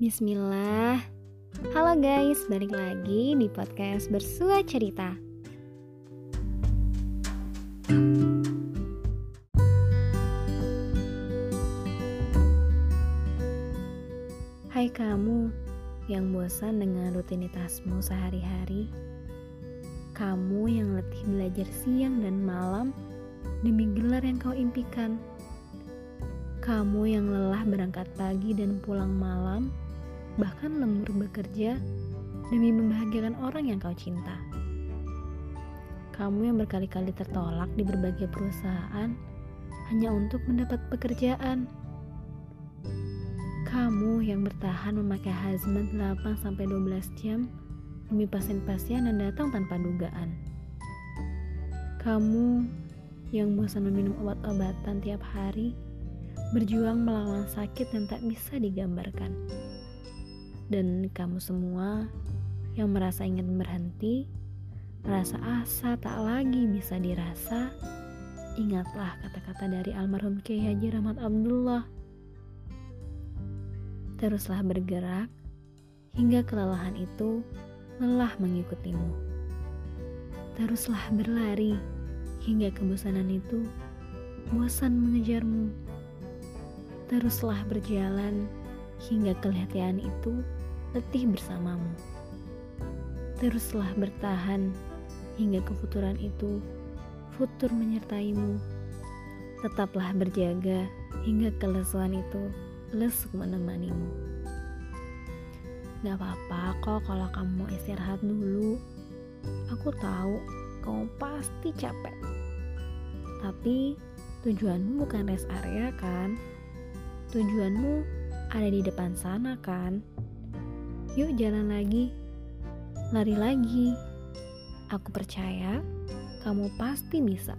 Bismillah. Halo guys, balik lagi di podcast Bersua Cerita. Hai kamu yang bosan dengan rutinitasmu sehari-hari. Kamu yang letih belajar siang dan malam demi gelar yang kau impikan. Kamu yang lelah berangkat pagi dan pulang malam, bahkan lembur bekerja demi membahagiakan orang yang kau cinta. Kamu yang berkali-kali tertolak di berbagai perusahaan hanya untuk mendapat pekerjaan. Kamu yang bertahan memakai hazmat 8-12 jam demi pasien-pasien yang datang tanpa dugaan. Kamu yang bosan meminum obat-obatan tiap hari berjuang melawan sakit yang tak bisa digambarkan. Dan kamu semua yang merasa ingin berhenti, merasa asa tak lagi bisa dirasa, ingatlah kata-kata dari almarhum Kiai Haji Rahmat Abdullah. Teruslah bergerak hingga kelelahan itu lelah mengikutimu. Teruslah berlari hingga kebosanan itu bosan mengejarmu. Teruslah berjalan hingga kelihatan itu letih bersamamu. Teruslah bertahan hingga kefuturan itu futur menyertaimu. Tetaplah berjaga hingga kelesuan itu lesuk menemanimu. Gak apa-apa kok kalau kamu istirahat dulu. Aku tahu kamu pasti capek. Tapi tujuanmu bukan rest area kan? Tujuanmu ada di depan sana kan? Yuk jalan lagi. Lari lagi. Aku percaya kamu pasti bisa.